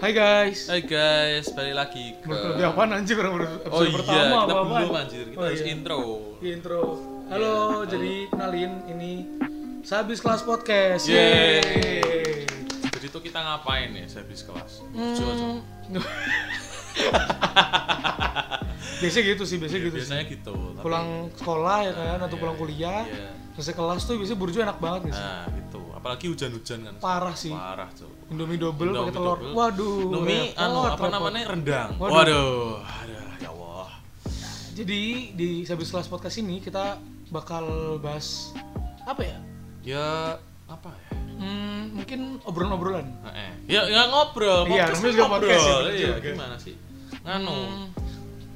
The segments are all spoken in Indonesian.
Hai guys. Hai guys, balik lagi ke Lebih apaan anjir orang episode Oh iya, pertama kita apa belum anjir, kita Oh, harus iya. intro Iya, intro. Halo, jadi kenalin ini Sabis Kelas Podcast. Yeay. Yeay. Jadi tuh kita ngapain ya habis kelas? Hmm. Biasanya gitu sih, biasanya Ya, gitu biasanya sih. gitu tapi- Pulang sekolah ya kan, Nah, atau iya, pulang kuliah. iya. Selesai kelas tuh biasanya burjo enak banget sih. Nah gitu, apalagi hujan-hujan kan Parah sih. Parah tuh Indomie double pakai telur. double. Waduh. Indomie anu apa repot. namanya rendang Waduh. Waduh, Aduh, ya Allah Jadi di Sabis Kelas Podcast ini kita bakal bahas apa ya? Ya, apa ya? Hmm, mungkin obrolan-obrolan. Eh. Ya, ya ngobrol, Iya, podcast kan juga ngobrol. podcast ya, Iya, juga. gimana sih? Nganu, Hmm,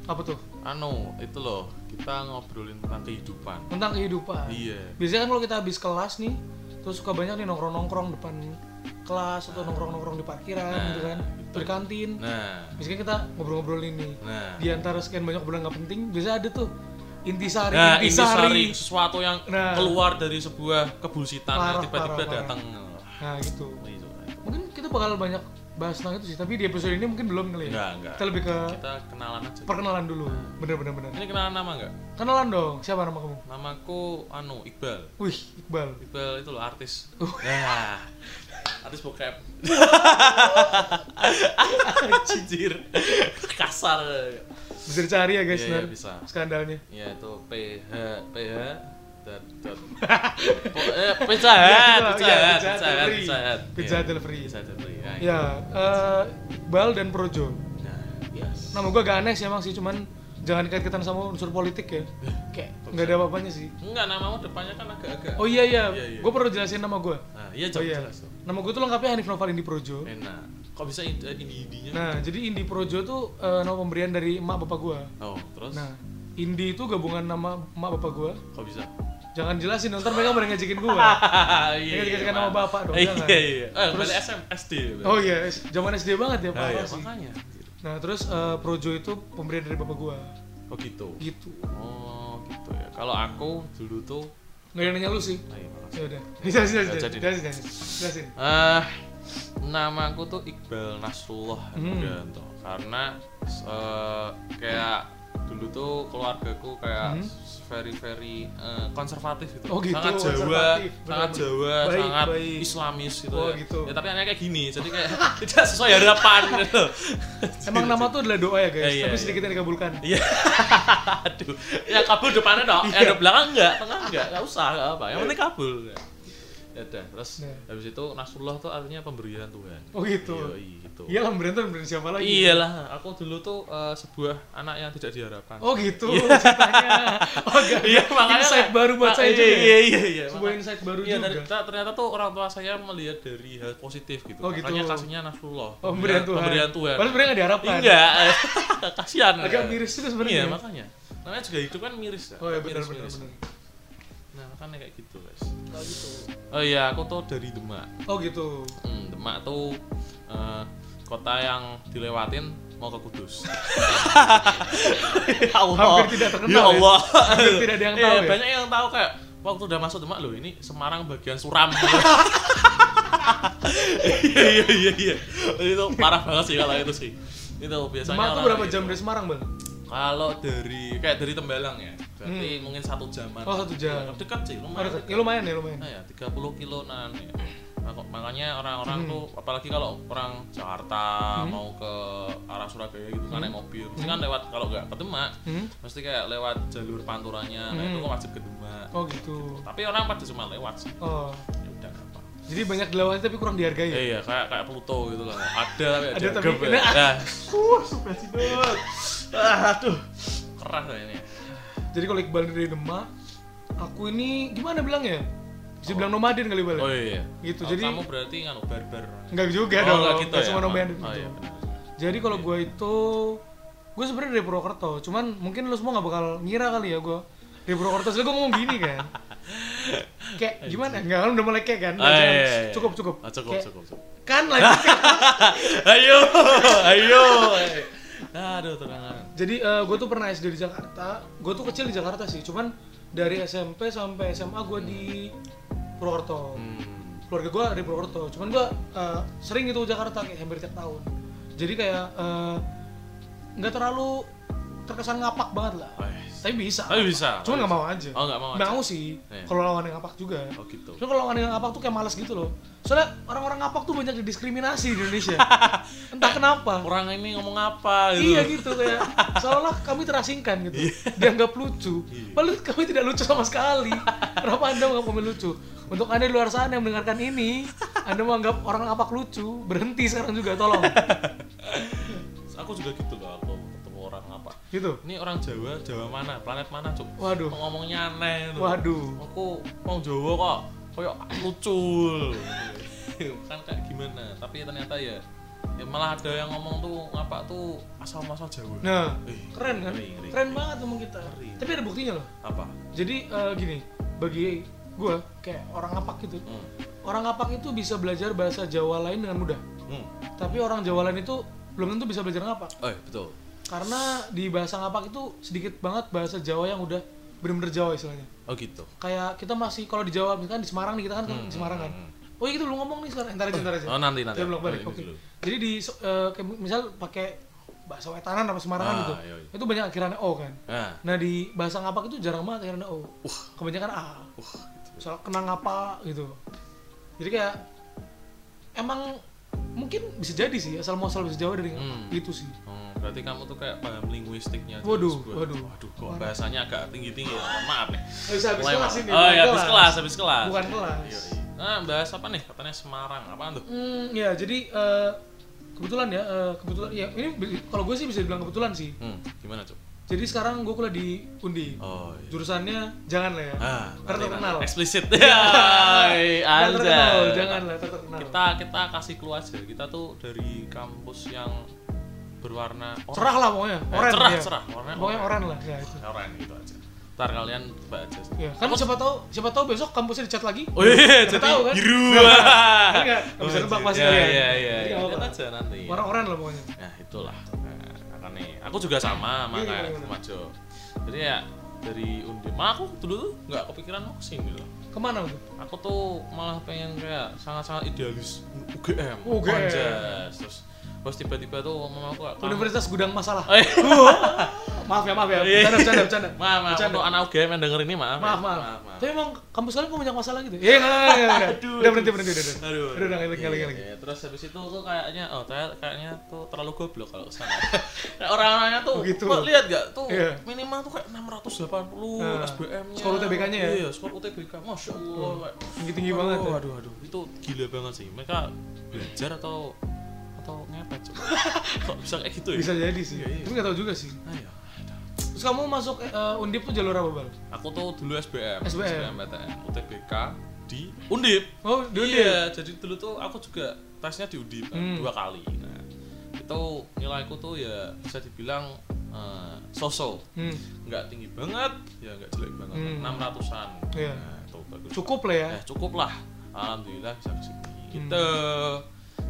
apa tuh? anu, itu loh, kita ngobrolin tentang kehidupan Tentang kehidupan. Iya Biasanya kan kalau kita habis kelas nih, terus suka banyak nih nongkrong-nongkrong depan kelas atau nongkrong-nongkrong di parkiran Nah, gitu kan, gitu. di kantin. Nah, Biasanya kita ngobrol-ngobrolin nih. nah Di antara sekian banyak obrolan nggak penting, biasanya ada tuh intisari, Nah, intisari. intisari sesuatu yang Nah. keluar dari sebuah kebullshitan Parah, yang tiba-tiba datang. Nah gitu. Oh, itu. Mungkin kita bakal banyak bahas tentang itu sih, tapi di episode ini mungkin belum kali ya. Enggak, enggak. Kita lebih ke Kita kenalan aja. perkenalan dulu. Bener-bener bener. Ini kenalan nama enggak? Kenalan dong. Siapa nama kamu? Namaku anu Iqbal. Wih, Iqbal. Iqbal itu loh artis. Uh. Nah, artis bokep. Anjir. Kasar. Bisa dicari ya guys, Iya, iya, ntar bisa. skandalnya. Ya itu PH PH eh, Pizza Hut, Iya, Pizza iya, Hut, Pizza Hut. Pizza Hut. Pizza Iya, Delivery. Pizza Delivery. Ya, Ya, eh, Iqbal dan Projo. Nah, yes. Nama gue agak aneh sih emang sih, cuman jangan dikait-kaitan sama unsur politik ya. Kayak nggak ada apa-apanya sih. Enggak, namamu depannya kan agak-agak. Oh iya iya, Iya, iya. gue perlu jelasin nama gue. Nah, iya Oh jelas, iya, jelas. Nama gue tuh lengkapnya Hanif Novalindi Projo. Enak. Kok bisa ini indinya? Nah, jadi Indi Projo tuh eh, nama pemberian dari emak bapak gue. Oh, terus? Nah, Indi itu gabungan nama emak bapak gue. Kok bisa? Jangan jelasin, ntar mereka pada ngejekin gue. iya, Jangan dikasihkan nama bapak dong, Iya, jangan. iya. Eh, Terus- SM, SD. Oh iya, zaman SD banget ya Nah, parah iya, makanya. Nah, terus eh, Projo itu pemberian dari bapak gue. Oh gitu. Gitu. Oh, gitu ya. Kalau aku dulu tuh Nggak nanya lu sih. Iya. Ya udah. Jelasin, jelasin, Jadi. jelasin, jelasin, jelasin. Eh, namaku tuh Iqbal Nasrullah Hmm. Karena eh, kayak dulu tuh keluargaku kayak Hmm. Very very eh, konservatif gitu. Oh, gitu, sangat Jawa, sangat. Jawa, Baik, sangat baik. Islamis gitu. Oh, ya. gitu. Ya tapi anaknya kayak gini, jadi kayak tidak sesuai harapan gitu. Emang nama tuh adalah doa ya guys, Eh, iya, tapi iya. sedikit yang dikabulkan. Iya. Aduh. Ya kabul depannya dong. Iya. Ya ada belakang enggak, tengah enggak, enggak usah, enggak apa. Yang penting kabul. Ya udah, terus Nah. habis itu Nasrullah tuh artinya pemberian Tuhan. Oh gitu. Iya, gitu. Iya lah berantem berantem siapa lagi? Iyalah, aku dulu tuh eh, sebuah anak yang tidak diharapkan. Oh gitu ceritanya. Oh gak iya, makanya insight baru buat Ah, saya iya, juga. ya? Iya, iya, iya. Sebuah makanya- insight baru Iya, juga. dari- ternyata, ternyata tuh orang tua saya melihat dari hal positif gitu. Oh, gitu. Makanya kasihnya Nasrullah. Oh, pemberian Tuhan. Pemberian Tuhan. Padahal sebenarnya gak diharapkan. Enggak, kasihan. Agak miris juga sebenarnya. Iya, makanya. Namanya juga hidup kan miris ya. Oh iya benar benar. Nah, makanya kayak gitu, guys. Oh gitu. Oh iya, aku tuh dari Demak. Oh gitu. Hmm, Demak tuh eh, kota yang dilewatin mau ke Kudus. ya Allah. Hampir tidak terkenal Ya ya. Allah. Hampir tidak ada yang Iya, tahu ya. Banyak yang tahu kayak waktu udah masuk Demak loh, ini Semarang bagian Suram. Iya iya iya iya. Itu parah banget sih kalau itu sih. Itu biasanya Demak tuh berapa jam dari Semarang bang? Kalau dari kayak dari Tembalang ya, berarti mungkin satu jaman. Hmm. Oh, satu jam. Ya, dekat sih, Oh, lumayan. dekat. Ya lumayan ya lumayan. Nah ya, 30 kiloan ya. Mak- Makanya orang-orang Hmm. tuh apalagi kalau orang Jakarta mau ke arah Surabaya gitu kan naik mobil, mesti kan lewat kalau nggak ke Demak, Hmm? mesti kayak lewat jalur panturanya, nah itu Hmm. kan wajib ke Demak. Oh gitu. Tapi orang pada cuma lewat sih. Oh. Ya udah apa. Jadi banyak dilewati tapi kurang dihargai ya? Eh, iya, kayak kayak Pluto gitu lah. Ada tapi Ada tapi- ya. Nah, Uh, sudah sih ah, aduh. Keras lah ini. Jadi kalau Iqbal dari Demak, aku ini gimana bilangnya? Bisa bilang nomaden kali balik. Oh iya. Gitu, Oh, jadi- kamu berarti nganu barbar. Enggak juga Oh, dong. nggak gitu nggak ya? semua nomaden Oh, gitu. iya. Jadi kalau gue itu gue sebenarnya dari Purwokerto, cuman mungkin lu semua nggak bakal ngira kali ya gue dari Purwokerto. Soalnya gue ngomong gini kan. kayak gimana? Enggak, kan udah mulai kayak kan. Jangan- iya, iya, iya. Cukup cukup. Ah, cukup, Kayak, cukup, cukup. Kan lagi ayo, ayo. Aduh, terangan. Jadi gue tuh pernah SD di Jakarta. Gue tuh kecil di Jakarta sih, cuman dari SMP sampai SMA gue di Purwokerto. Hmm. Keluarga gue dari Purwokerto, cuman gue sering gitu ke Jakarta kayak hampir tiap tahun. jadi kayak eh, nggak terlalu terkesan ngapak banget lah Wes. tapi bisa Tapi bisa. cuman nggak mau aja Oh, nggak mau nggak aja. mau sih Iya. kalau lawan yang ngapak juga Oh gitu. Cuma kalau lawan yang ngapak tuh kayak males gitu loh soalnya orang-orang ngapak tuh banyak didiskriminasi di Indonesia entah kenapa Orang ini ngomong apa gitu. Iya gitu kayak seolah kami terasingkan gitu. Dianggap lucu. Iya. Padahal kami tidak lucu sama sekali. Kenapa Anda menganggap kami lucu? Untuk Anda di luar sana yang mendengarkan ini, Anda menganggap orang apak lucu, berhenti sekarang juga tolong. Aku juga gitu loh aku ketemu orang apa. Gitu. Ini orang Jawa, Jawa mana? Planet mana, Cuk? Waduh. Ngomongnya aneh gitu. Waduh. Aku mau Jawa kok kayak lucu. kan kayak gimana? Tapi ternyata ya ya malah ada yang ngomong tuh ngapa tuh asal masal Jawa. Nah, Ih, keren kan? ngeri, ngeri. Keren banget ngomong kita. Ngeri. Tapi ada buktinya loh. Apa? Jadi eh, gini, bagi gue kayak orang ngapak gitu. Hmm. Orang ngapak itu bisa belajar bahasa Jawa lain dengan mudah. Hmm. Tapi orang Jawa lain itu belum tentu bisa belajar ngapak. Oh, iya, betul. karena di bahasa ngapak itu sedikit banget bahasa Jawa yang udah bener-bener Jawa istilahnya Oh gitu. kayak kita masih kalau di Jawa misalkan di Semarang nih kita kan di Semarang kan oh iya kita belum ngomong nih sekarang entar aja entar aja Oh nanti nanti. Kita balik Oh, oke ini dulu. jadi di eh, kayak misal pakai bahasa Wetanan apa Semarangan Ah, gitu iya, iya. itu banyak akhirannya O kan Nah, nah di bahasa ngapak itu jarang banget akhirannya O kebanyakan A gitu. Soal kenang apa gitu jadi kayak emang mungkin bisa jadi sih asal muasal bisa Jawa dari Hmm. itu sih Oh, berarti kamu tuh kayak paham linguistiknya. Waduh, sebuah- waduh. Waduh, kok bahasanya agak tinggi-tinggi ya. Maaf nih. habis Mulai kelas ini Oh iya, habis kelas, habis kelas. bukan kelas Iya, iya. Nah, bahas apa nih? Katanya Semarang. Apaan tuh? Hmm, ya jadi eh, kebetulan ya, eh, kebetulan ya ini kalau gue sih bisa dibilang kebetulan sih. Hmm, gimana, Cuk? Jadi sekarang gue kuliah di Undi. Oh, iya. Jurusannya jangan lah ya. Ah, Karena terkenal. Eksplisit. Ya, Jangan terkenal, jangan lah terkenal. Kita kita kasih clue aja. Kita tuh dari kampus yang berwarna oranye. cerah lah pokoknya, Eh, oren cerah, ya. cerah. Warnanya Pokoknya oren lah ya itu. Oranye gitu aja. Ntar kalian coba aja. Ya, kan siapa tahu siapa tahu besok kampusnya dicat lagi. Oh iya, jadi tahu kan? biru. Kan nggak nggak bisa Oh, nebak iya, pasti Iya, kalian. iya, iya. Iya. Lihat apa-apa. aja nanti. Warna oren lah pokoknya. Nah, itulah. Nih, aku juga sama sama Iya, kayak gimana, gimana? Majo. Jadi ya dari Undip, mah aku dulu tuh nggak kepikiran mau ke sini loh. Ke mana tuh? Aku tuh malah pengen kayak sangat-sangat idealis UGM. UGM. Anjas. Terus terus tiba-tiba tuh mama aku Universitas Gudang Masalah. Eh, maaf ya, maaf ya. Iya. Bercanda, bercanda, bercanda. maaf, maaf Bercanda. untuk anak UGM yang denger ini maaf. Maaf, ya. maaf. maaf. Tapi emang kampus kalian kok banyak masalah gitu? Iya, enggak, enggak, enggak, udah. Udah berhenti, berhenti, udah. Aduh. Udah, udah, lagi, lagi, lagi. Iya, Terus habis itu tuh kayaknya oh ternyata kayaknya tuh terlalu goblok kalau ke sana. Kayak orang-orangnya tuh Begitu. kok lihat gak tuh Iya. minimal tuh kayak 680 Nah, SBM-nya. skor UTBK-nya ya? Iya, skor UTBK. Masya Allah. kayak- Tinggi-tinggi banget ya. Waduh, waduh, itu gila banget sih. Mereka belajar atau atau ngepet coba. Kok bisa kayak gitu ya? Bisa jadi sih. Iya, iya. Tapi nggak tahu juga sih. Ayo. Terus kamu masuk eh, Undip tuh jalur apa, Bal? Aku tuh dulu SBM, SBM. PTN, UTBK di Undip. Oh, di Undip. Iya, jadi dulu tuh aku juga tesnya di Undip Hmm. dua kali. Nah, itu nilaiku tuh ya bisa dibilang eh, so-so. Hmm. Nggak tinggi banget, ya nggak jelek banget. Hmm. Enam ratusan. Iya. Nah, itu bagus. Cukup lah ya. Ya, cukup lah. Alhamdulillah bisa ke sini. Gitu.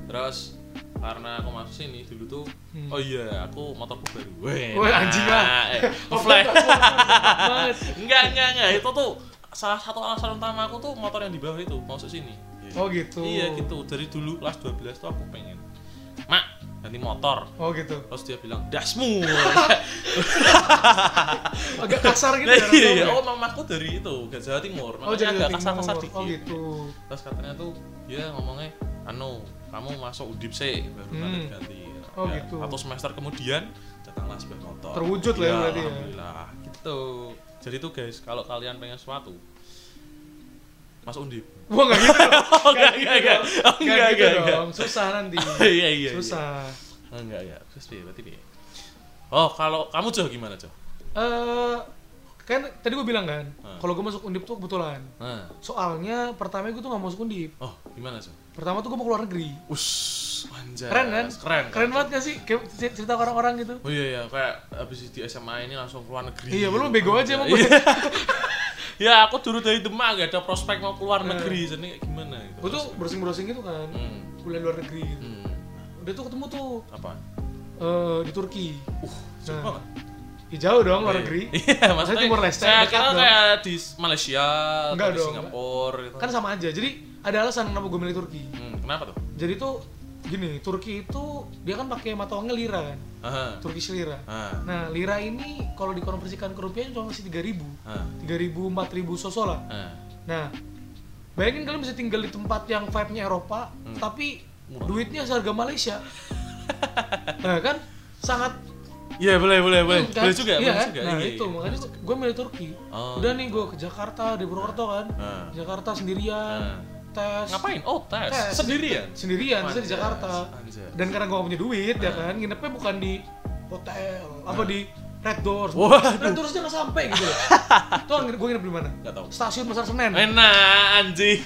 Terus karena aku masuk sini dulu tuh, Hmm. oh iya, aku motorku baru. Weh, Weh, anjing lah. eh, banget. enggak, enggak, enggak. Itu tuh salah satu alasan utama aku tuh motor yang di bawah itu masuk sini. Oh gitu. Iya gitu. Dari dulu kelas 12 tuh aku pengen. Mak, ganti motor. Oh gitu. Terus dia bilang, "Dasmu." Agak kasar gitu Nah, ya. iya, tua oh mamaku dari itu, ke Jawa Timur. Oh Makanya jadi agak kasar-kasar dikit. Oh gitu. Terus katanya tuh dia ngomongnya, "Anu, kamu masuk Undip sih, baru Hmm. nanti ganti." Oh, Ya, gitu. Satu semester kemudian datanglah sebuah motor. Terwujud lah ya berarti ya. Alhamdulillah. Gitu. Jadi tuh guys, kalau kalian pengen sesuatu masuk Undip. Wah nggak gitu. Oh, enggak, enggak, enggak. Oh, Nggak enggak, gitu enggak, enggak. dong. Susah nanti. Iya, iya. iya. Susah. Oh, enggak ya. Terus piye? Berarti piye? Oh, kalau kamu Jo gimana, Jo? Eh kan tadi gue bilang kan, Hmm. kalau gue masuk Undip tuh kebetulan. Nah. Soalnya pertama gue tuh nggak masuk Undip. Oh, gimana, Jo? Pertama tuh gue mau keluar negeri. Ush, anjay. Keren kan? Keren. Keren banget gak sih? Kayak cerita orang-orang gitu. Oh iya iya, kayak habis di SMA ini langsung keluar negeri. Iya, belum bego aja emang gue. Iya. ya, aku dulu dari Demak gak ada prospek mau keluar Nah. negeri, jadi kayak gimana gitu. Gue tuh browsing-browsing gitu kan. Hmm. Kuliah luar negeri gitu. Hmm. Udah tuh ketemu tuh Apa? eh, di Turki. Uh, jauh Nah, banget. Ya, jauh dong luar Iya. negeri. Iya, maksudnya Timur Leste, Saya kira kayak di Malaysia Enggak atau di dong. Singapura gitu. Kan sama aja. Jadi ada alasan kenapa gue milih Turki. Hmm, kenapa tuh? Jadi tuh gini Turki itu dia kan pakai mata uangnya lira kan Aha. Turkish lira Ah. nah lira ini kalau dikonversikan ke rupiah cuma masih 3000 Ah. 3000 4000 soso lah Ah. nah bayangin kalian bisa tinggal di tempat yang vibe-nya Eropa Hmm. tapi Murah. duitnya seharga Malaysia nah kan sangat Iya boleh boleh boleh. kan? Boleh juga iya, boleh kan? juga. nah Iya, itu iya. makanya gue milih Turki Oh. udah nih gue ke Jakarta di Purwokerto kan Ah. Jakarta sendirian. Tes Ngapain? Oh tes. Tes. Sendirian. sendirian terus di Jakarta anjas. dan karena gue gak punya duit ya Ah. kan nginepnya bukan di hotel apa di Red Doors Waduh. Red Doors aja nggak sampai gitu tuh gue nginep di mana Nggak tahu. stasiun Pasar Senen Enak anjing.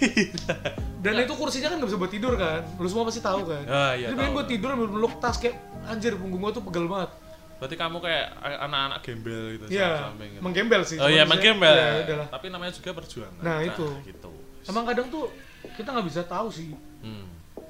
dan itu kursinya kan nggak bisa buat tidur kan lu semua pasti tahu kan Ah, iya, jadi gue tidur ambil meluk tas kayak anjir punggung gue tuh pegel banget Berarti kamu kayak anak-anak gembel gitu Iya, samping gitu. menggembel sih. Oh iya, menggembel. Ya, udahlah. Tapi namanya juga perjuangan. Nah, itu. gitu. Emang kadang tuh kita nggak bisa tahu sih Hmm.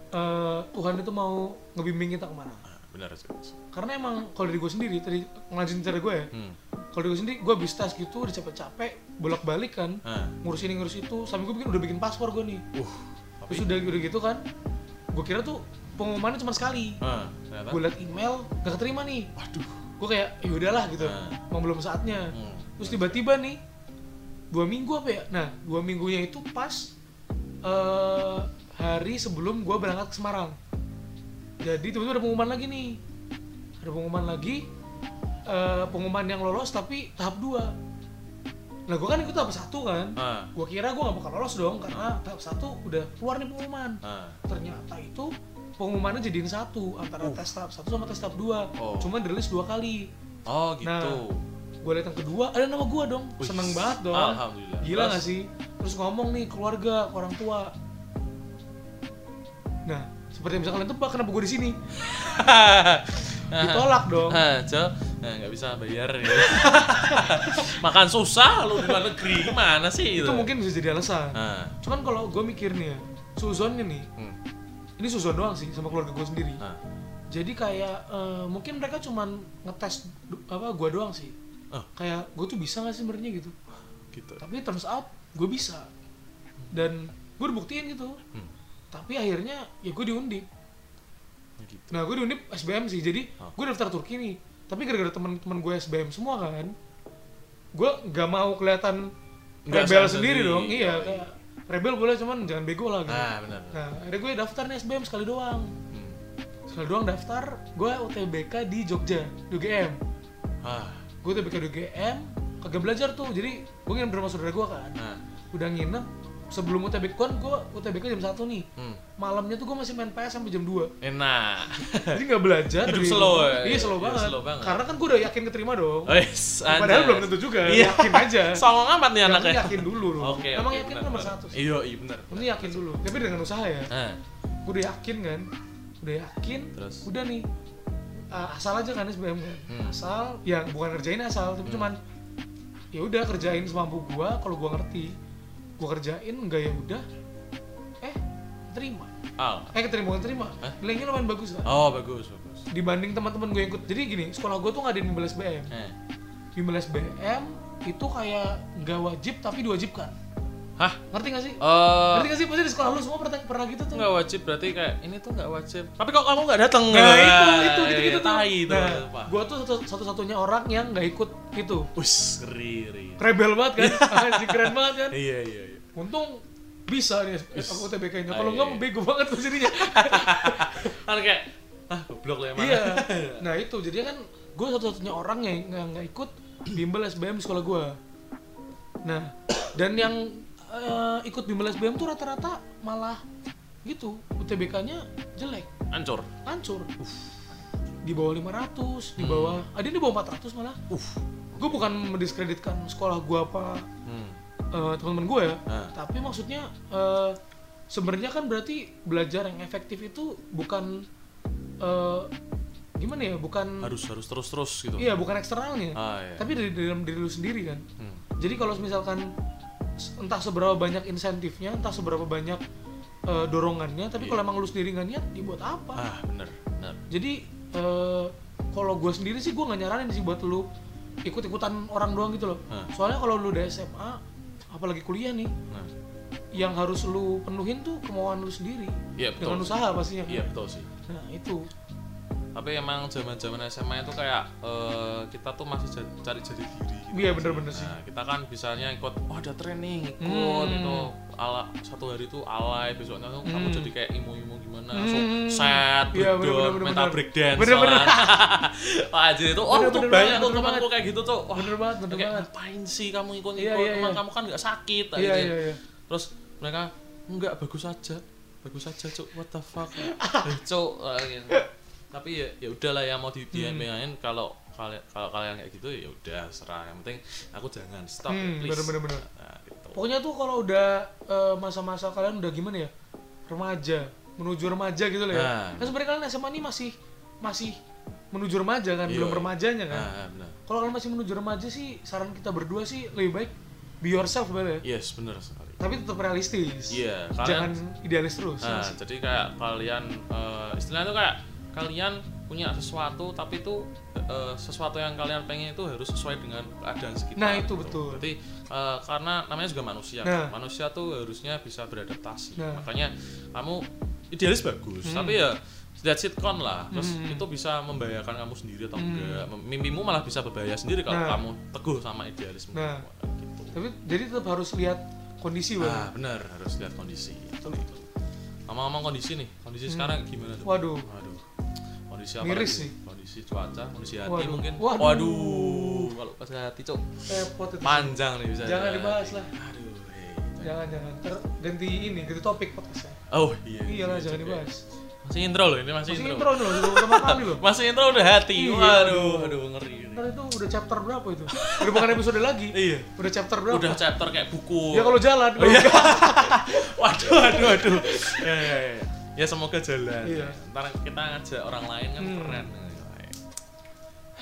eh, Tuhan itu mau ngebimbing kita ke mana. Ah, benar sih. Karena emang kalau dari gue sendiri, tadi ngelanjutin cerita gue ya, Hmm. kalau dari gue sendiri gue habis tes gitu, udah capek-capek, bolak-balik kan, Ah. ngurus ini ngurus itu, sampai gue bikin udah bikin paspor gue nih. Uh. Tapi Terus udah udah gitu kan, gue kira tuh pengumumannya cuma sekali. ah, ternyata. Gue liat email, gak keterima nih. Waduh. Gue kayak, ya udahlah gitu, Ah. emang belum saatnya. Hmm. Terus tiba-tiba nih dua minggu apa ya? Nah dua minggunya itu pas eh, hari sebelum gua berangkat ke Semarang. Jadi tiba-tiba ada pengumuman lagi nih. Ada pengumuman lagi eh, pengumuman yang lolos tapi tahap 2 Nah gua kan ikut tahap satu kan. Ah. Gua kira gua gak bakal lolos dong karena tahap satu udah keluar nih pengumuman. Ah. Ternyata itu pengumumannya jadiin satu antara tes tahap satu sama tes tahap 2 Oh. Cuman dirilis dua kali. Oh gitu. Nah, gue liat yang kedua ada nama gue dong Wih, seneng banget dong Alhamdulillah. gila Terus? gak sih terus ngomong nih keluarga ke orang tua nah seperti yang bisa kalian tebak kenapa gue di sini ditolak dong Ah, Jo, nah, nggak bisa bayar ya. Makan susah lu di luar negeri gimana sih itu itu? mungkin bisa jadi alasan Ah. cuman kalau gue mikir nih ya suzonnya nih Hmm. ini suzon doang sih sama keluarga gue sendiri Ah. jadi kayak eh, mungkin mereka cuman ngetes apa gue doang sih Oh. kayak gue tuh bisa gak sih sebenarnya gitu gitu. tapi turns out gue bisa dan gue udah buktiin gitu Hmm. tapi akhirnya ya gue diundip Gitu. nah gue diundip SBM sih jadi Oh. gue daftar Turki nih tapi gara-gara teman-teman gue SBM semua kan gue nggak mau kelihatan Nggak rebel sendiri sendiri. dong iya Oh, kayak rebel boleh cuman jangan bego lah gitu Ah, benar. nah akhirnya gue daftar nih SBM sekali doang Hmm. sekali doang daftar gue UTBK di Jogja di UGM Ah. Gue UTBK di UGM kagak belajar tuh jadi gue nginep di rumah saudara gue kan Nah. udah nginep sebelum UTBK kan gue UTBK jam 1 nih Hmm. malamnya tuh gue masih main PS sampai jam 2 Enak. jadi nggak belajar Hidup slow ya? iya slow Iya, banget. slow banget. karena kan gue udah yakin keterima dong Wes, padahal anjas. belum tentu juga Iya. yakin aja Songong amat nih anaknya. yakin dulu loh Oke, emang oke, yakin benar, nomor benar. satu sih Iya, iya benar. ini yakin dulu tapi dengan usaha ya Ah. gue udah yakin kan udah yakin Terus? udah nih uh, asal aja kan SBM Hmm. asal yang bukan ngerjain asal tapi Hmm. cuman ya udah kerjain semampu gua kalau gua ngerti gua kerjain enggak ya udah eh terima Al. eh keterima bukan terima Hah? nilainya lumayan bagus kan Oh, bagus, bagus. dibanding teman-teman gue yang ikut jadi gini sekolah gue tuh nggak ada bimbel SBM Eh. bimbel SBM itu kayak nggak wajib tapi diwajibkan Hah? ngerti gak sih Eh, ngerti gak sih pasti di sekolah lu semua pernah pernah gitu tuh nggak wajib berarti kayak ini tuh nggak wajib. Tapi kok kamu nggak datang? nah itu itu gitu gitu gitu tuh Tai tuh. nah Pak. gue tuh satu, satu-satunya orang yang nggak ikut itu Us, ngeri, ngeri. rebel banget kan Anjing, keren banget kan Iya, iya, iya. untung bisa nih aku UTBK nya kalau Ah, nggak iya. mau bego banget tuh jadinya Kan kayak ah goblok lah emang. iya nah itu jadi kan gue satu-satunya orang yang nggak ikut bimbel SBM di sekolah gue nah dan yang eh, ikut bimbel SBM tuh rata-rata malah gitu UTBK-nya jelek Hancur. hancur di bawah 500 di bawah ada yang di bawah 400 malah Hmm. Uff. gue bukan mendiskreditkan sekolah gue apa Hmm. eh, teman-teman gue ya Ah. tapi maksudnya eh, sebenarnya kan berarti belajar yang efektif itu bukan eh, gimana ya bukan Harus harus terus terus gitu. iya bukan eksternalnya Ah, iya. tapi dari dalam diri lu sendiri kan Hmm. jadi kalau misalkan entah seberapa banyak insentifnya entah seberapa banyak eh, dorongannya tapi Iya. kalau emang lu sendiri nggak niat dibuat apa Ah, bener, bener. jadi eh, kalau gue sendiri sih gue nggak nyaranin sih buat lu ikut-ikutan orang doang gitu loh Ah. soalnya kalau lu udah SMA apalagi kuliah nih Nah, yang harus lu penuhin tuh kemauan lu sendiri iya betul. dengan usaha pastinya Iya betul sih. nah itu tapi emang zaman zaman SMA itu kayak eh, kita tuh masih ja- cari jati diri gitu. Iya, bener-bener sih. nah, kita kan bisanya ikut oh ada training ikut Hmm. itu ala satu hari itu alay besoknya tuh kamu Hmm. jadi kayak imo gimana Hmm. so, set breakdown bener-bener, bener-bener. mental breakdance Bener-bener. wah jadi itu oh Bener-bener tuh banget, banyak tuh bener temanku banget. kayak gitu tuh wah bener banget bener kayak banget ngapain sih kamu ikut ikut Iya, iya, emang iya. kamu kan nggak sakit gitu. iya iya terus mereka enggak bagus aja bagus aja cuk what the fuck cuk gitu. Tapi ya ya udahlah ya mau di Hmm. kalau kalian kalau kalian kayak gitu ya udah serah yang penting aku jangan stop ya, Hmm, please bener, bener, bener. nah, gitu. pokoknya tuh kalau udah eh, masa-masa kalian udah gimana ya remaja menuju remaja gitu lah ya Nah. kan sebenarnya kalian SMA ini masih masih menuju remaja kan Iya. belum remajanya kan nah, kalau kalian masih menuju remaja sih saran kita berdua sih lebih baik be yourself sebenarnya yes bener sekali tapi tetap realistis iya jangan kalian idealis terus nah, jadi kayak kalian eh, istilahnya tuh kayak kalian punya sesuatu tapi itu eh, sesuatu yang kalian pengen itu harus sesuai dengan keadaan sekitar Nah, itu gitu. betul. Berarti eh, karena namanya juga manusia Nah. kan. manusia tuh harusnya bisa beradaptasi Nah. makanya kamu idealis bagus Hmm. tapi ya that's it con lah terus Hmm. itu bisa membahayakan kamu sendiri atau Hmm. enggak mimpimu malah bisa berbahaya sendiri kalau Nah. kamu teguh sama idealisme Nah. gitu tapi jadi tetap harus lihat kondisi Bang. ah benar harus lihat kondisi ngomong-ngomong kondisi nih kondisi Hmm. sekarang gimana tuh waduh Waduh. Kondisi apa Miris lagi? nih. Kondisi cuaca, kondisi hati Waduh. mungkin. Waduh. Kalau pas hati, Cok. repot itu Panjang nih bisa. Jangan dibahas lah. Aduh. hei. jangan jangan Ntar ganti ini ganti topik podcastnya Oh, iya. iyalah iya, jangan Cok. dibahas Masih intro loh, ini masih, masih intro. intro loh pertama kali loh Masih intro udah hati. Iya, Waduh, aduh. aduh ngeri. ini. ntar itu udah chapter berapa itu udah bukan episode lagi Iya. udah chapter berapa Udah chapter kayak buku. ya kalau jalan Oh, iya. waduh, waduh, waduh. Ya, ya, ya. Ya semoga jalan. Iya. Ntar kita ngajak orang lain kan Hmm. keren.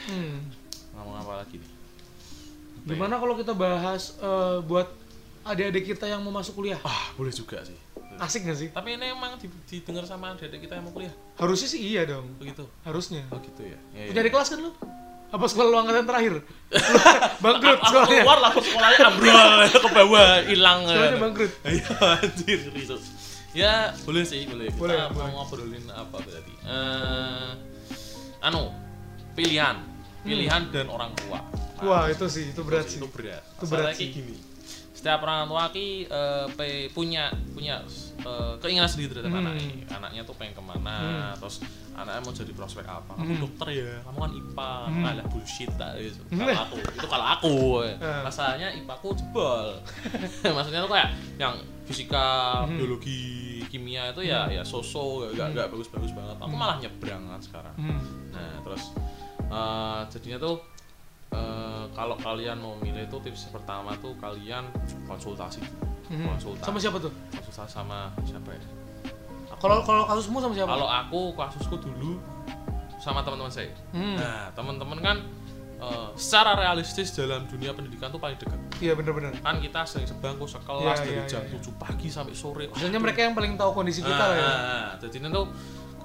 hmm. Ngomong apa lagi nih? Ya? gimana kalau kita bahas eh, buat adik-adik kita yang mau masuk kuliah Ah, boleh juga sih. asik gak sih Tapi ini emang di- didengar sama adik kita yang mau kuliah. harusnya sih iya dong Begitu. harusnya Oh gitu ya. ya, di kelas kan lu apa sekolah lu angkatan terakhir bangkrut Aku sekolahnya keluar langsung sekolahnya ambrol ke bawah hilang. sekolahnya bangkrut Iya anjir. Ya boleh sih boleh. Kita Boleh, mau boleh. ngobrolin apa berarti? Eh, anu pilihan, pilihan dan orang tua. Nah, wah itu sih itu berat sih Itu berat. Itu berat sih. gini. Setiap orang tua ki eh, pe- punya punya eh, keinginan sendiri terhadap Hmm. anaknya. Anaknya tuh pengen ke mana, terus anaknya mau jadi prospek apa? Kamu Hmm. dokter ya, kamu kan IPA, Hmm. alah bullshit tak gitu. Hmm. Kalau aku, itu kalau aku. Eh. Masalahnya IPA aku jebol. Maksudnya tuh kayak yang fisika, Hmm. biologi, kimia itu ya ya so-so, gak, gak, gak bagus-bagus banget. Aku Hmm. malah nyebrang kan sekarang. hmm. Nah, terus eh, jadinya tuh eh, kalau kalian mau milih itu tips pertama tuh kalian konsultasi, Hmm. konsultasi, sama siapa tuh konsultasi sama siapa ya? kalau kalau kasusmu sama siapa Kalau aku kasusku dulu sama teman-teman saya. hmm. Nah, teman-teman kan eh, secara realistis dalam dunia pendidikan tuh paling dekat. iya bener-bener Kan kita sering sebangku sekelas Iya, dari iya, jam iya, iya. 7 pagi sampai sore. Maksudnya mereka yang paling tahu kondisi kita nah, ya nah, jadi ini tuh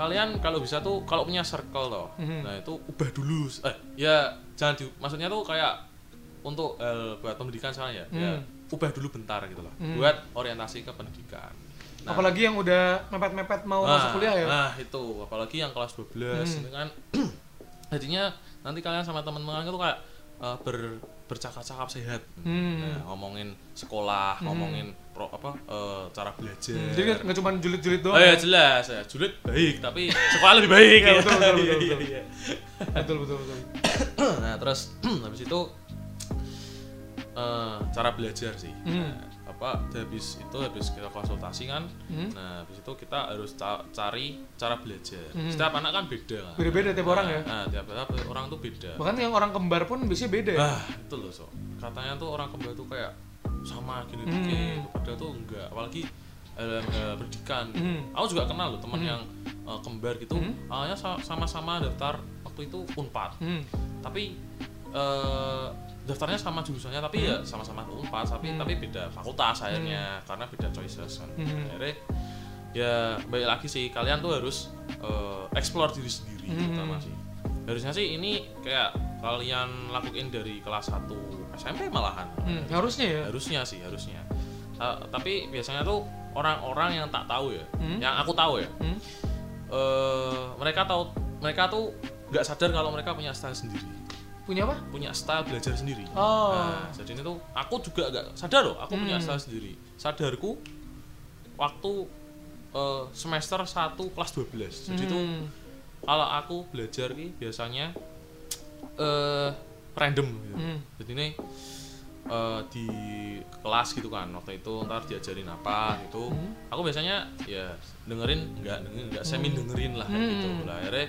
kalian kalau bisa tuh kalau punya circle loh Mhm. nah itu ubah dulu eh ya jangan di maksudnya tuh kayak untuk eh, buat pendidikan sekarang ya, ya Hmm. ubah dulu bentar gitu loh Hmm. buat orientasi ke pendidikan Nah, apalagi yang udah mepet-mepet mau nah, masuk kuliah ya nah itu apalagi yang kelas 12 Hmm. ini kan jadinya nanti kalian sama teman-teman itu kayak eh, ber bercakap-cakap sehat Hmm. nah, ngomongin sekolah Hmm. ngomongin pro, apa eh, cara belajar Hmm, jadi nggak- cuma julid-julid doang Oh ya ya? jelas ya, julid baik tapi sekolah lebih baik Iya, ya. betul, betul, betul, Iya, betul. iya, iya. betul betul betul Nah terus habis itu eh, cara belajar sih. Hmm. Nah, apa habis itu habis kita konsultasi kan, Hmm. nah habis itu kita harus ca- cari cara belajar. Hmm. Setiap anak kan beda kan. Beda-beda tiap Nah, orang ya? Nah tiap, tiap orang tuh beda. bahkan yang orang kembar pun biasanya beda ya Ah itu loh so. Katanya tuh orang kembar tuh kayak sama gini Hmm. gitu. Padahal tuh enggak. Apalagi dalam eh, pendidikan. Hmm. Aku juga kenal loh teman Hmm. yang eh, kembar gitu. Hmm. Awalnya sa- sama-sama daftar waktu itu unpad. Hmm. Tapi eh, daftarnya sama jurusannya tapi ya Hmm. sama-sama unpad tapi Hmm. tapi beda fakultas akhirnya karena beda choices kan. Hmm. Akhirnya ya baik lagi sih kalian tuh harus eh, explore diri sendiri Hmm. terutama sih. Harusnya sih ini kayak kalian lakuin dari kelas 1 SMP malahan. Hmm, harusnya ya Harusnya sih, harusnya. Ta- tapi biasanya tuh orang-orang yang tak tahu ya, Hmm. yang aku tahu ya, Hmm. eh mereka tahu mereka tuh nggak sadar kalau mereka punya style sendiri punya apa punya style belajar sendiri Oh. nah jadi ini tuh aku juga nggak sadar loh aku punya Hmm. style sendiri sadarku waktu eh, semester 1 kelas 12 jadi Hmm. kalau aku belajar ki biasanya eh random gitu. Hmm. jadi ini eh, di kelas gitu kan waktu itu ntar diajarin apa gitu Hmm. aku biasanya ya dengerin nggak dengerin nggak semi dengerin lah kayak gitu Hmm. lah akhirnya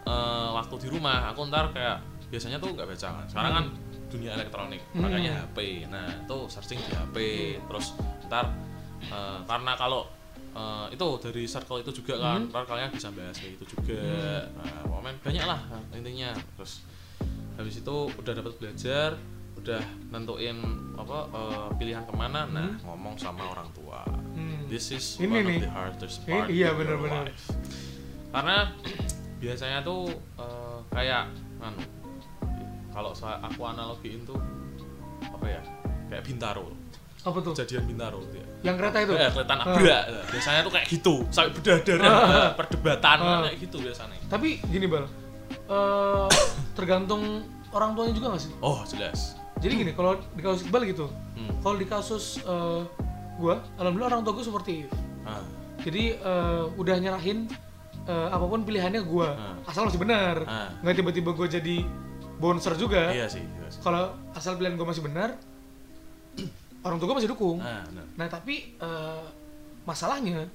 eh, waktu di rumah aku ntar kayak biasanya tuh nggak baca kan sekarang kan dunia elektronik Hmm. makanya HP nah itu searching di HP terus ntar eh, karena kalau eh, itu dari circle itu juga kan Hmm. ntar kalian bisa bahas kayak itu juga nah momen banyak lah intinya terus habis itu udah dapat belajar udah nentuin apa eh, pilihan ke mana nah ngomong sama orang tua Hmm. this is Ini one nih. of the hardest part iya, in your benar-benar. life. karena biasanya tuh eh, kayak anu kalau saya aku analogiin tuh apa ya kayak bintaro. Apa tuh? Kejadian bintaro ya. Yang kereta itu? Eh, kelihatan abrak biasanya tuh kayak gitu sampai berdarah perdebatan Ah. kayak gitu biasanya. Tapi gini bal. Eh tergantung orang tuanya juga gak sih? Oh jelas. Jadi gini kalau di kasus Iqbal gitu Hmm. kalau di kasus eh, gua alhamdulillah orang tua gue seperti ah. jadi eh, udah nyerahin eh, apa pun pilihannya gua. Hmm. asal masih benar. Ah. nggak tiba-tiba gue jadi bouncer juga iya sih iya sih. kalau asal pilihan gue masih benar orang tua gue masih dukung ah benar nah tapi eh, masalahnya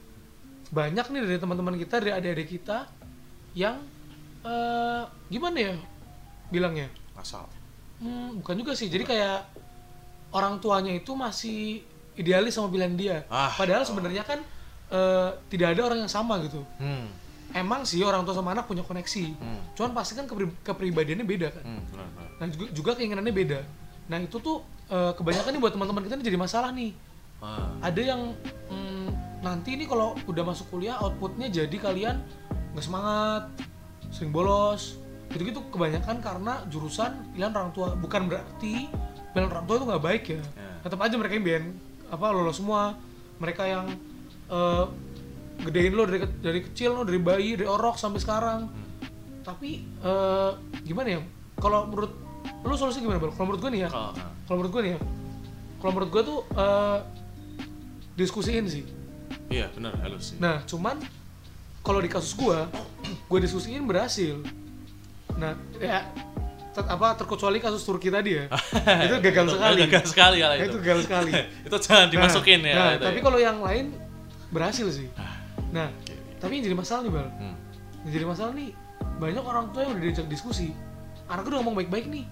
banyak nih dari teman-teman kita dari adik-adik kita yang eh, gimana ya bilangnya asal Hmm, bukan juga sih. Jadi kayak orang tuanya itu masih idealis sama pilihan dia. Ah. Padahal sebenarnya kan eh, tidak ada orang yang sama gitu. hmm. Emang sih orang tua sama anak punya koneksi. Hmm. Cuman pasti kan kepri- kepribadiannya beda kan. Hmm. Nah juga, juga keinginannya beda. Nah itu tuh eh, kebanyakan nih buat teman-teman kita ini jadi masalah nih. Ah. Ada yang mm, nanti ini kalau udah masuk kuliah outputnya jadi kalian nggak semangat, sering bolos, gitu-gitu kebanyakan karena jurusan pilihan orang tua. Bukan berarti pilihan orang tua itu nggak baik ya. Ya. Tetap aja mereka yang biar apa lolos semua. Mereka yang eh, gedein lo dari dari kecil lo dari bayi dari orok sampai sekarang. Tapi eh, gimana ya? Kalau menurut lu solusi gimana, Bal? Kalau menurut gue nih ya, Kalau ah. kalau menurut gue nih ya. Kalau menurut gue tuh eh, diskusiin sih. Iya benar halus sih. Nah cuman kalau di kasus gue gue diskusiin berhasil. Nah ya ter- apa terkecuali kasus Turki tadi ya. Itu gagal Itu- sekali. gagal sekali Nah, itu itu. gagal sekali. Itu jangan dimasukin Nah, ya nah, itu tapi ya. kalau yang lain berhasil sih nah Oke. tapi yang jadi masalah nih bal Hmm. yang jadi masalah nih banyak orang tua yang udah diajak diskusi anak udah ngomong baik-baik nih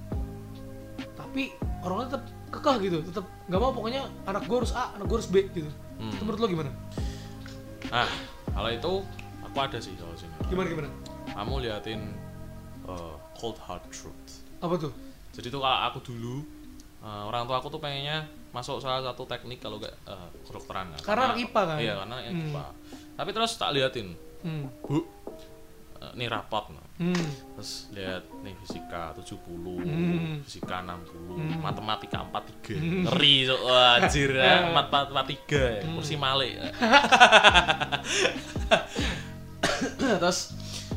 tapi orangnya tetap kekeh gitu tetap nggak mau pokoknya anak gue harus A anak gue harus B gitu Hmm. itu menurut lo gimana nah kalau itu aku ada sih kalau sini gimana gimana kamu liatin uh, cold hard truth apa tuh jadi tuh kalau aku dulu uh, orang tua aku tuh pengennya masuk salah satu teknik kalau gak uh, kedokteran kan. Karena anak IPA kan? iya karena anak Hmm. IPA tapi terus tak liatin hmm. bu uh, nih rapot nah. Hmm. terus lihat nih fisika 70 Hmm. fisika 60 Hmm. matematika 43 ngeri so wah, anjir ya mat matematika ya Hmm. kursi malik terus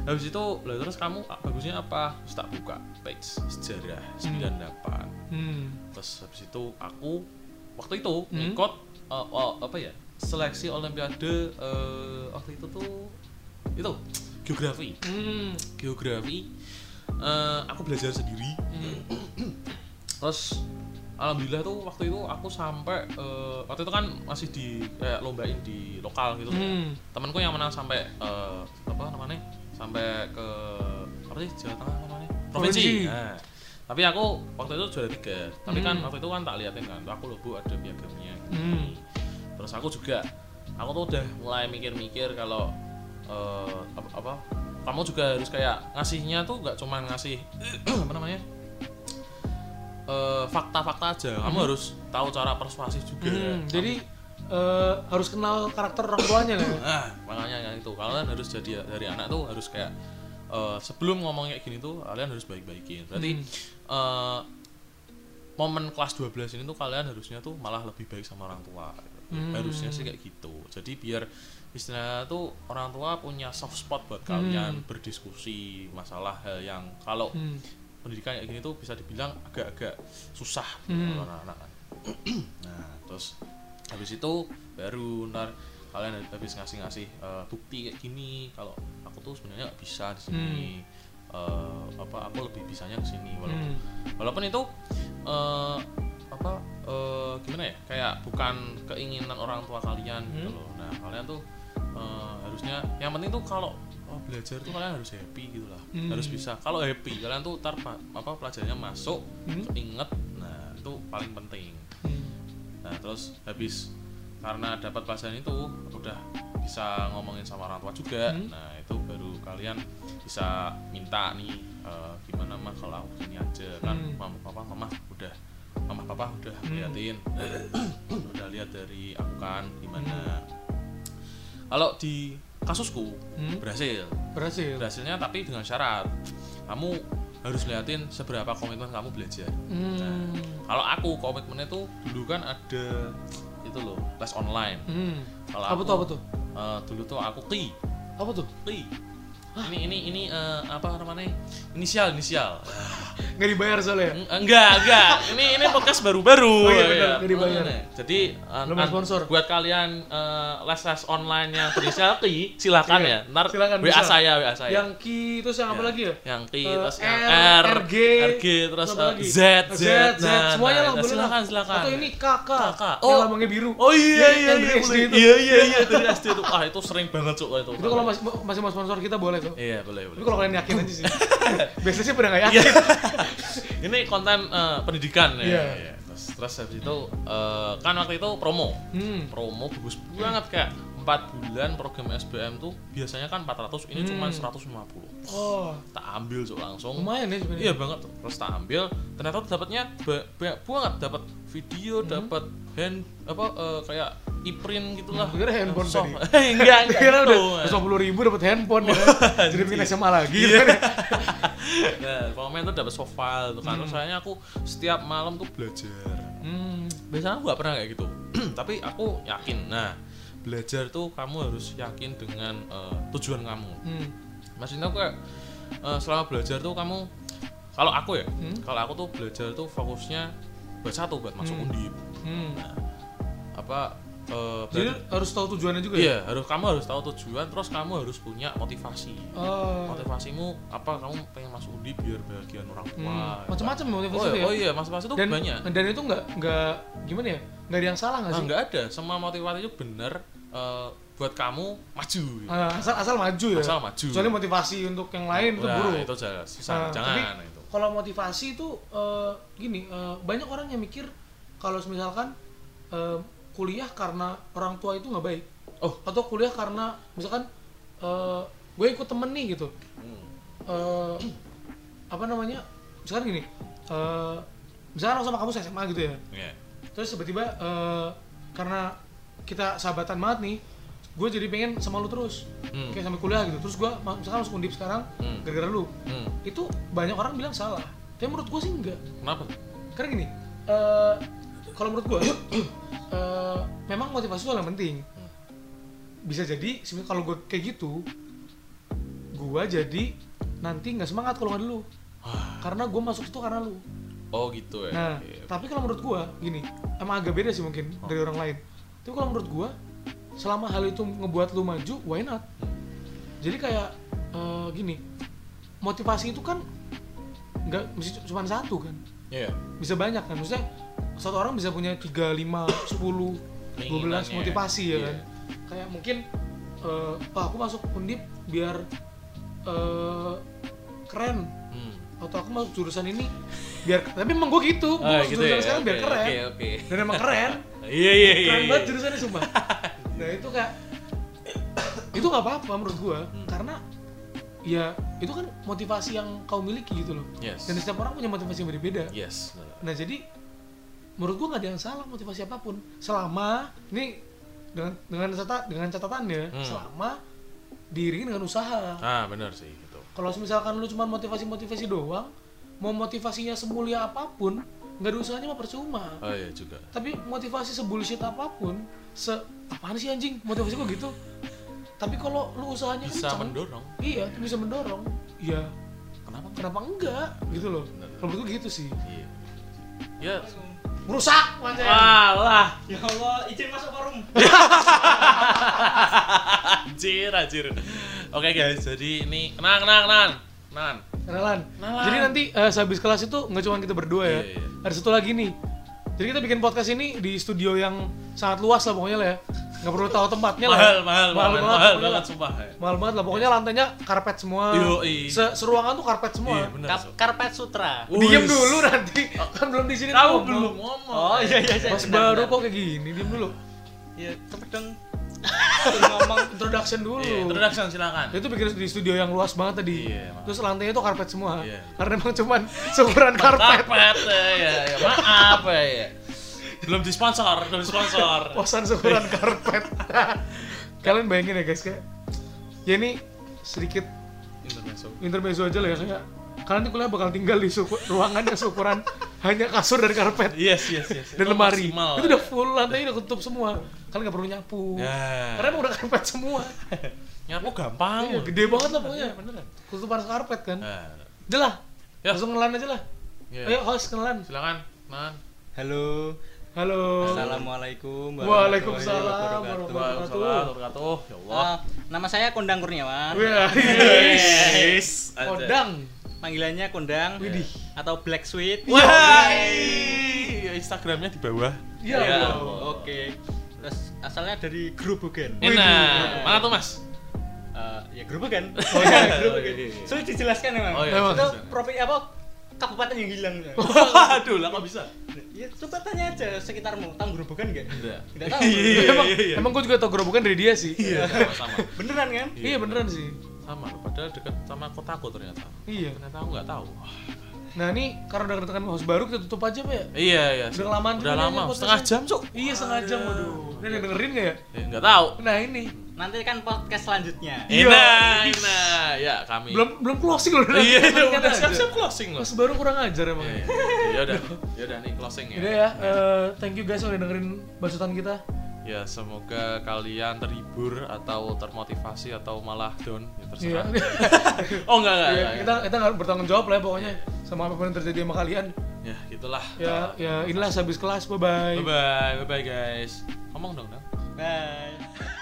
habis itu lah terus kamu ah, bagusnya apa terus tak buka page sejarah 98 Hmm. terus habis itu aku waktu itu Hmm. ikut uh, oh, apa ya seleksi olimpiade uh, waktu itu tuh itu geografi Hmm. geografi eh, aku belajar sendiri Hmm. terus alhamdulillah tuh waktu itu aku sampai eh, waktu itu kan masih di kayak lombain di lokal gitu Hmm. temanku yang menang sampai eh, apa namanya sampai ke apa sih Jawa Tengah apa namanya provinsi. Nah, tapi aku waktu itu juara tiga tapi kan Hmm. waktu itu kan tak liatin kan aku loh bu ada piagamnya Hmm. Terus aku juga aku tuh udah mulai mikir-mikir kalau eh, apa, apa kamu juga harus kayak ngasihnya tuh nggak cuma ngasih apa namanya eh, fakta-fakta aja. Kamu harus tahu cara persuasif juga. Hmm. Jadi eh, harus kenal karakter orang tuanya kan? Ah makanya yang itu. Kalian harus jadi dari anak tuh harus kayak eh, sebelum ngomong kayak gini tuh kalian harus baik-baikin. Berarti Hmm. eh, momen kelas 12 ini tuh kalian harusnya tuh malah lebih baik sama orang tua Hmm. harusnya sih kayak gitu jadi biar istilahnya tuh orang tua punya soft spot buat kalian berdiskusi masalah hal yang kalau Hmm. pendidikan kayak gini tuh bisa dibilang agak-agak susah gitu Hmm. anak-anak kan. nah terus habis itu baru ntar kalian habis ngasih-ngasih eh, bukti kayak gini kalau aku tuh sebenarnya nggak bisa di sini Eh, apa aku lebih bisanya ke sini walaupun Hmm. walaupun itu eh, apa eh, gimana ya kayak bukan keinginan orang tua kalian gitu Hmm. loh nah kalian tuh eh, harusnya yang penting tuh kalau oh, belajar tuh kalian harus happy gitu lah Hmm. harus bisa kalau happy kalian tuh tar pa- apa pelajarannya masuk Hmm. inget nah itu paling penting Hmm. nah terus habis karena dapat pelajaran itu udah bisa ngomongin sama orang tua juga Hmm. nah itu baru kalian bisa minta nih eh, gimana mah kalau aku sini aja kan Hmm. mama papa mama udah papa udah Hmm. liatin udah lihat dari aku kan gimana Hmm. kalau di kasusku Hmm. berhasil berhasil berhasilnya tapi dengan syarat kamu harus liatin seberapa komitmen kamu belajar Hmm. kalau aku komitmennya tuh dulu kan ada itu loh les online Hmm. kalau apa aku tuh apa tuh eh, dulu tuh aku ki apa tuh ki ini ini ini eh, apa namanya inisial inisial nggak dibayar soalnya ya? Eng- enggak enggak ini ini podcast baru-baru Oh iya, ya. nggak dibayar. Makanya. jadi an- sponsor. buat kalian eh, les les online yang berinisial ki silakan Iya, ya ntar silakan, wa bisa. saya wa saya yang ki terus yang apa Ya. lagi ya yang Ki Eh, terus yang R, R, RG, RG terus eh, lagi? Z, Z, Z, nah, semuanya nah, lah nah, boleh silakan silakan atau ini kakak Kakak. yang Oh. lambangnya biru Oh iya iya iya boleh. itu. iya iya iya dari SD itu ah itu sering banget cuk itu itu kalau masih masih mau sponsor kita boleh tuh iya boleh boleh tapi kalau kalian yakin aja sih biasanya sih pada nggak Iya. yakin ini konten eh, pendidikan ya Iya. Iya. terus terus habis itu eh, kan waktu itu promo hmm. promo bagus banget kayak 4 bulan program SBM tuh biasanya kan 400 ini cuma Hmm. 150 oh tak ambil cuk langsung lumayan ya sebenarnya Iya banget tuh. Terus tak ambil, ternyata dapatnya ba- banyak banget, dapat video, Hmm. dapat hand apa eh, kayak e-print gitulah. Gue kira handphone Soft. tadi. enggak, enggak. kira gitu. udah dua puluh ribu dapat handphone ya jadi bikin SMA lagi gitu kan. Nah, pokoknya tuh dapat soft file tuh kan. Terus soalnya aku setiap malam tuh belajar. hmm. Biasanya aku nggak pernah kayak gitu. Tapi aku yakin. Nah, belajar tuh kamu harus yakin dengan eh, tujuan kamu. Hmm. Maksudnya aku kayak eh, selama belajar tuh kamu kalau aku ya, Hmm. kalau aku tuh belajar tuh fokusnya buat satu buat masuk Hmm. undip. Hmm. Nah, apa eh, jadi harus tahu tujuannya juga ya iya harus kamu harus tahu tujuan terus kamu harus punya motivasi oh. motivasimu apa kamu pengen masuk undip biar bagian orang tua Hmm. macam-macam oh, motivasi itu ya oh iya motivasi itu dan banyak dan itu nggak nggak gimana ya nggak ada yang salah nggak nah, sih nggak ada semua motivasi itu bener eh, buat kamu maju. Gitu. Ah, asal asal maju ya? Asal maju. Soalnya motivasi untuk yang lain itu Nah, buruk itu jangan susah Ah, jangan tapi- itu. kalau motivasi itu eh, gini eh, banyak orang yang mikir kalau misalkan eh, kuliah karena orang tua itu nggak baik. Oh. Atau kuliah karena misalkan eh, gue ikut temen nih gitu. Hmm. eh, apa namanya? Misalkan gini eh, misalkan aku sama kamu SMA gitu ya. Iya. terus tiba-tiba eh, karena kita sahabatan banget nih gue jadi pengen sama lu terus Hmm. kayak sampai kuliah gitu terus gue misalkan masuk undip sekarang Hmm. gara-gara lu Hmm. itu banyak orang bilang salah tapi menurut gue sih enggak kenapa karena gini eh, kalau menurut gue eh, memang motivasi itu yang penting bisa jadi sebenarnya kalau gue kayak gitu gue jadi nanti nggak semangat kalau nggak dulu Wah. karena gue masuk situ karena lu oh gitu ya Nah, Oke. tapi kalau menurut gua gini, emang agak beda sih mungkin Oh. dari orang lain. Tapi kalau menurut gua, selama hal itu ngebuat lu maju, why not? Jadi kayak eh, gini, motivasi itu kan nggak mesti cuma satu kan, Iya. bisa banyak kan. Maksudnya satu orang bisa punya 3, 5, 10, 12 Keinginannya. motivasi ya Iya. kan. Kayak mungkin eh "Wah, aku masuk undip biar eh, keren Hmm. atau aku masuk jurusan ini biar tapi emang gue gitu gue Ah, masuk gitu jurusan ya. sekarang biar Oke, keren Oke, oke. dan emang keren Iya, iya, iya. keren iya. banget jurusannya sumpah nah itu kayak itu nggak apa-apa menurut gue Hmm. karena ya itu kan motivasi yang kau miliki gitu loh Yes. dan setiap orang punya motivasi yang berbeda Yes. nah jadi menurut gue nggak ada yang salah motivasi apa pun selama ini dengan dengan catat dengan catatannya Hmm. selama diiringi dengan usaha Ah, benar sih gitu. kalau misalkan lu cuma motivasi-motivasi doang mau motivasinya semulia apa pun nggak ada usahanya mah percuma. Oh iya juga. tapi motivasi sebullshit apa pun se apaan sih anjing? Motivasi kok gitu. Tapi kalau lu usahanya bisa kenceng, mendorong. iya itu bisa mendorong. Iya kenapa? kenapa enggak? Gitu loh. Kalau menurut gue gitu sih. Iya. Ya. Merusak macam alah Ya Allah, izin masuk forum. anjir anjir. Oke guys. Jadi ini kenang kenang kenang kenang kenalan Kenalan. jadi nanti eh, sehabis kelas itu nggak cuma kita berdua ya Iya, iya. ada satu lagi nih jadi kita bikin podcast ini di studio yang sangat luas lah pokoknya lah ya nggak perlu tahu tempatnya lah ya. mahal mahal mahal mahal pokoknya banget lah. sumpah ya. mahal banget lah pokoknya lantainya karpet semua Yoi. Se- seruangan tuh karpet semua iya benar Kap karpet sutra. Diem Wis. dulu nanti, kan belum di sini ngomong. belum ngomong Oh iya iya iya. Mas benar, baru kok kayak gini, diem dulu. Ya cepet dong. Ngomong Introduction dulu. Iya, introduction silakan Itu bikin di studio yang luas banget tadi. Iya. Terus lantainya tuh karpet semua. Iya. Karena emang cuman seukuran karpet. karpet ya, ya, maaf ya, ya. belum disponsor belum disponsor Posan seukuran karpet. Kalian bayangin ya guys kayak ya ini sedikit intermezzo intermezzo aja lah ya kayak kalian di kuliah bakal tinggal di suku, ruangan yang seukuran hanya kasur dan karpet yes yes yes dan Itu lemari. maksimal. Itu udah full lantainya udah ketutup semua. Kalian nggak perlu nyapu. ya Karena emang udah karpet semua. nyapu gampang Iya, gede banget lah pokoknya. Iya, beneran Ketutupan karpet kan. nah, Udah lah. Ya. Langsung kenalan aja lah. ya. Ayo host kenalan. silakan man Halo. Halo. Assalamualaikum. Waalaikumsalam warahmatullahi wabarakatuh. Ya Allah Ah, nama saya Kondang Kurniawan. Yes ada. Panggilannya Kondang Widih. atau Black Sweet. wah Instagramnya di bawah Ya Ya. Allah. Oke. Terus asalnya dari Grobogan. enak mana tuh mas Eh, ya Grobogan. Oh iya, Grobogan. iya, iya. Sulit dijelaskan memang. Oh, iya, Itu provinsi apa? Kabupaten yang hilang. waduh lah kok bisa Ya coba tanya aja sekitarmu, tahu Grobogan enggak? Enggak. Tidak tahu. Iya, emang, iya, iya. emang gue juga tau gerobokan dari dia sih. iya sama sama Beneran kan? Iya beneran sih. Sama loh, padahal dekat sama kotaku ternyata Iya. ternyata aku nggak tahu Nah ini karena udah kedatangan host baru kita tutup aja Pak ya. iya iya Udah kelamaan udah lama setengah jam cuk Iya setengah jam waduh. Ini ada yang dengerin gak ya? Nggak tahu Nah ini Nanti kan podcast selanjutnya. Iya. enak enak ya kami belum belum closing loh. iya Kan udah siap siap closing loh Host baru kurang ajar emang. Iya, iya. ya udah ya udah nih closing ya Udah ya, eh, thank you guys udah dengerin basutan kita. Ya semoga kalian terhibur atau termotivasi atau malah down ya Iya. terserah oh enggak enggak, Iya, enggak, kita kita nggak bertanggung jawab lah ya pokoknya sama apa pun yang terjadi sama kalian. ya gitulah Ya, ya inilah habis kelas. Bye bye. bye bye bye bye guys ngomong dong dong Bye.